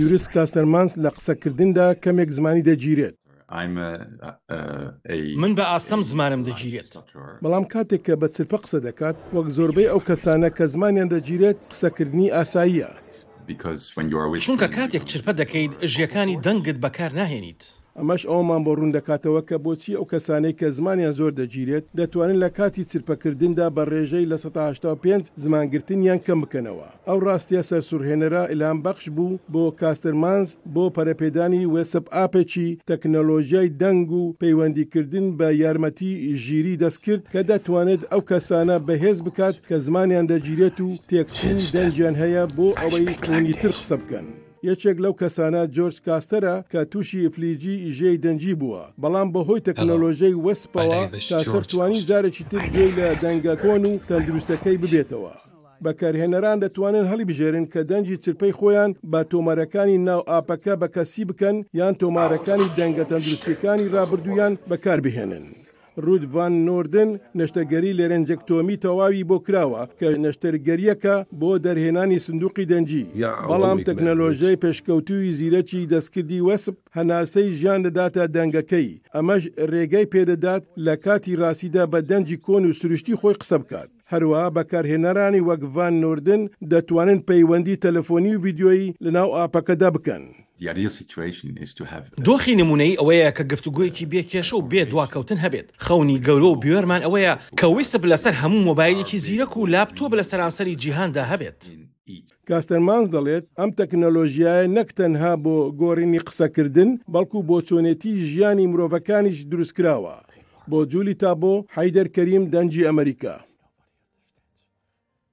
یوریس کاستەرمانس لە قسەکردندا کەمێک زمانی دەگیرێت. من بە ئاستەم زمانم دەگیرێت. بەڵام کاتێک کە بە چرپە قسە دەکات، وەک زۆربەی ئەو کەسانە کە زمانیان دەگیرێت، قسەکردنی ئاساییە. چونکە کاتێک چرپە دەکەیت، ژێکانی دەنگت بەکارناهێنیت. ئەمەش ئەوەمان بۆ ڕوون دەکاتەوە کە بۆچی ئەو کەسانەی کە زمانیان زۆر دەگیرێت، دەتوانن لە کاتی چرپەکردندا بە ڕێژەی لە سەدا هەشتا و پێنج زمانگرتنیان کەم بکەنەوە. ئەو ڕاستییە سەرسوڕهێنەرە ئیلهامبەخش بوو بۆ کاسترمانز بۆ پەرەپێدانی وێسپئاپێکی تەکنەلۆژیای دەنگ و پەیوەندیکردن بە یارمەتی ژیریی دەستکرد کە دەتوانێت ئەو کەسانە بەهێز بکات کە زمانیان دەگیرێت و تێکچووی دەنگیان هەیە بۆ ئەوەی ڕوونیتر قسە بکەن. یەکێک لەو کەسانە جۆرج کاستەرە کە تووشی فلیجی ژێی دەنگی بووە، بەڵام بەهۆی تەکنەلۆژیای وەسپەوە کاستەر توانی جارێکی تر گوێی لە دەنگە کۆن و تەندروستەکەی ببێتەوە. بەکارهێنەران دەتوانن هەڵیبژێرن کە دەنگی چرپەی خۆیان بە تۆمەرەکانی ناو ئاپەکە بەکەسی بکەن یان تۆمارەکانی دەنگە تەندروستییەکانی ڕابردوویان بەکاربهێنن. روود ڤان نۆردن، نەشتەرگەری لەرێنجەکتۆمی تەواوی بۆ کراوە، کە نەشتەرگەرییەکە بۆ دەرهێنانی سندووقی دەنگی، بەڵام تەکنەلۆژیای پێشکەوتووی زیرەکی دەستکردی وەسپ هەناسەی ژیان دەداتە دەنگەکەی، ئەمەش رێگەی پێدەدات لە کاتی راستیدا بە دەنگی کۆن و سروشتی خۆی قسە بکات. هەروەها بەکارهێنەرانی وەک ڤان نۆردن دەتوانن پەیوەندی تەلەفۆنی و ڤیدیۆیی لەناو ئاپەکەدا بکەن. دۆخی نموونەیی ئەوەیە کە گفتوگۆیەکی بێ کێشە و بێ دواکەوتن هەبێت. خەونی گەورە و بوێرمان ئەوەیە کە ویسپ لەسەر هەموو مۆبایلێکی زیرەک و لاپتۆپ لە سەرانسەری جیهاندا هەبێت. کاستەرمانز دەڵێت، ئەم تەکنەلۆژیایە نەک تەنها بۆ گۆڕینی قسەکردن، بەڵکو بۆ چۆنێتیی ژیانی مرۆڤەکانیش دروستکراوە. بۆ جولی تابۆ، حەیدەر کەریم، دەنگی ئەمەریکا.